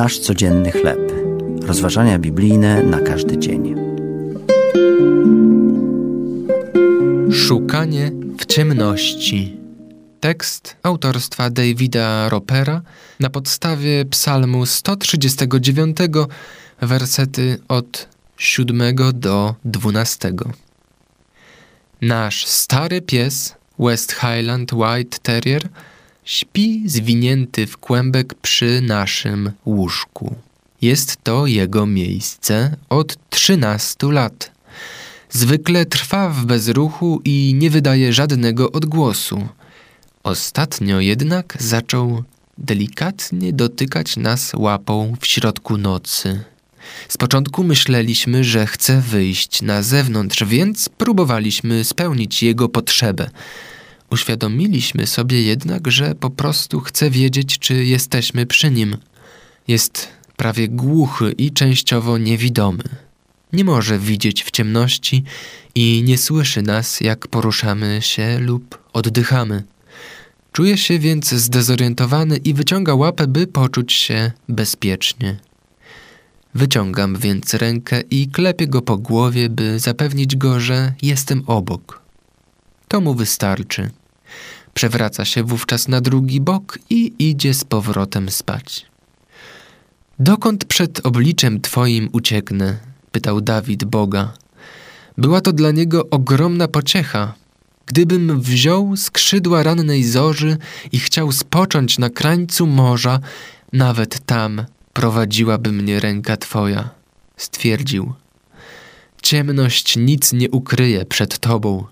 Nasz codzienny chleb. Rozważania biblijne na każdy dzień. Szukanie w ciemności. Tekst autorstwa Davida Ropera na podstawie Psalmu 139, wersety od 7 do 12. Nasz stary pies, West Highland White Terrier, śpi zwinięty w kłębek przy naszym łóżku. Jest to jego miejsce od 13 lat. Zwykle trwa w bezruchu i nie wydaje żadnego odgłosu. Ostatnio jednak zaczął delikatnie dotykać nas łapą w środku nocy. Z początku myśleliśmy, że chce wyjść na zewnątrz, więc próbowaliśmy spełnić jego potrzebę. Uświadomiliśmy sobie jednak, że po prostu chce wiedzieć, czy jesteśmy przy nim. Jest prawie głuchy i częściowo niewidomy. Nie może widzieć w ciemności i nie słyszy nas, jak poruszamy się lub oddychamy. Czuje się więc zdezorientowany i wyciąga łapę, by poczuć się bezpiecznie. Wyciągam więc rękę i klepię go po głowie, by zapewnić go, że jestem obok. To mu wystarczy. Przewraca się wówczas na drugi bok i idzie z powrotem spać. Dokąd przed obliczem Twoim ucieknę? pytał Dawid Boga. Była to dla niego ogromna pociecha. Gdybym wziął skrzydła rannej zorzy i chciał spocząć na krańcu morza, nawet tam prowadziłaby mnie ręka Twoja, stwierdził. Ciemność nic nie ukryje przed Tobą.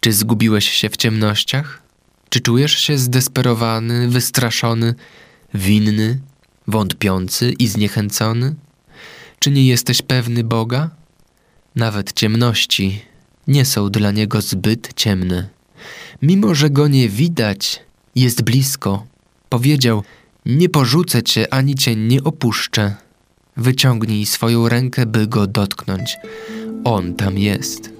Czy zgubiłeś się w ciemnościach? Czy czujesz się zdesperowany, wystraszony, winny, wątpiący i zniechęcony? Czy nie jesteś pewny Boga? Nawet ciemności nie są dla Niego zbyt ciemne. Mimo, że Go nie widać, jest blisko. Powiedział, nie porzucę Cię ani Cię nie opuszczę. Wyciągnij swoją rękę, by Go dotknąć. On tam jest.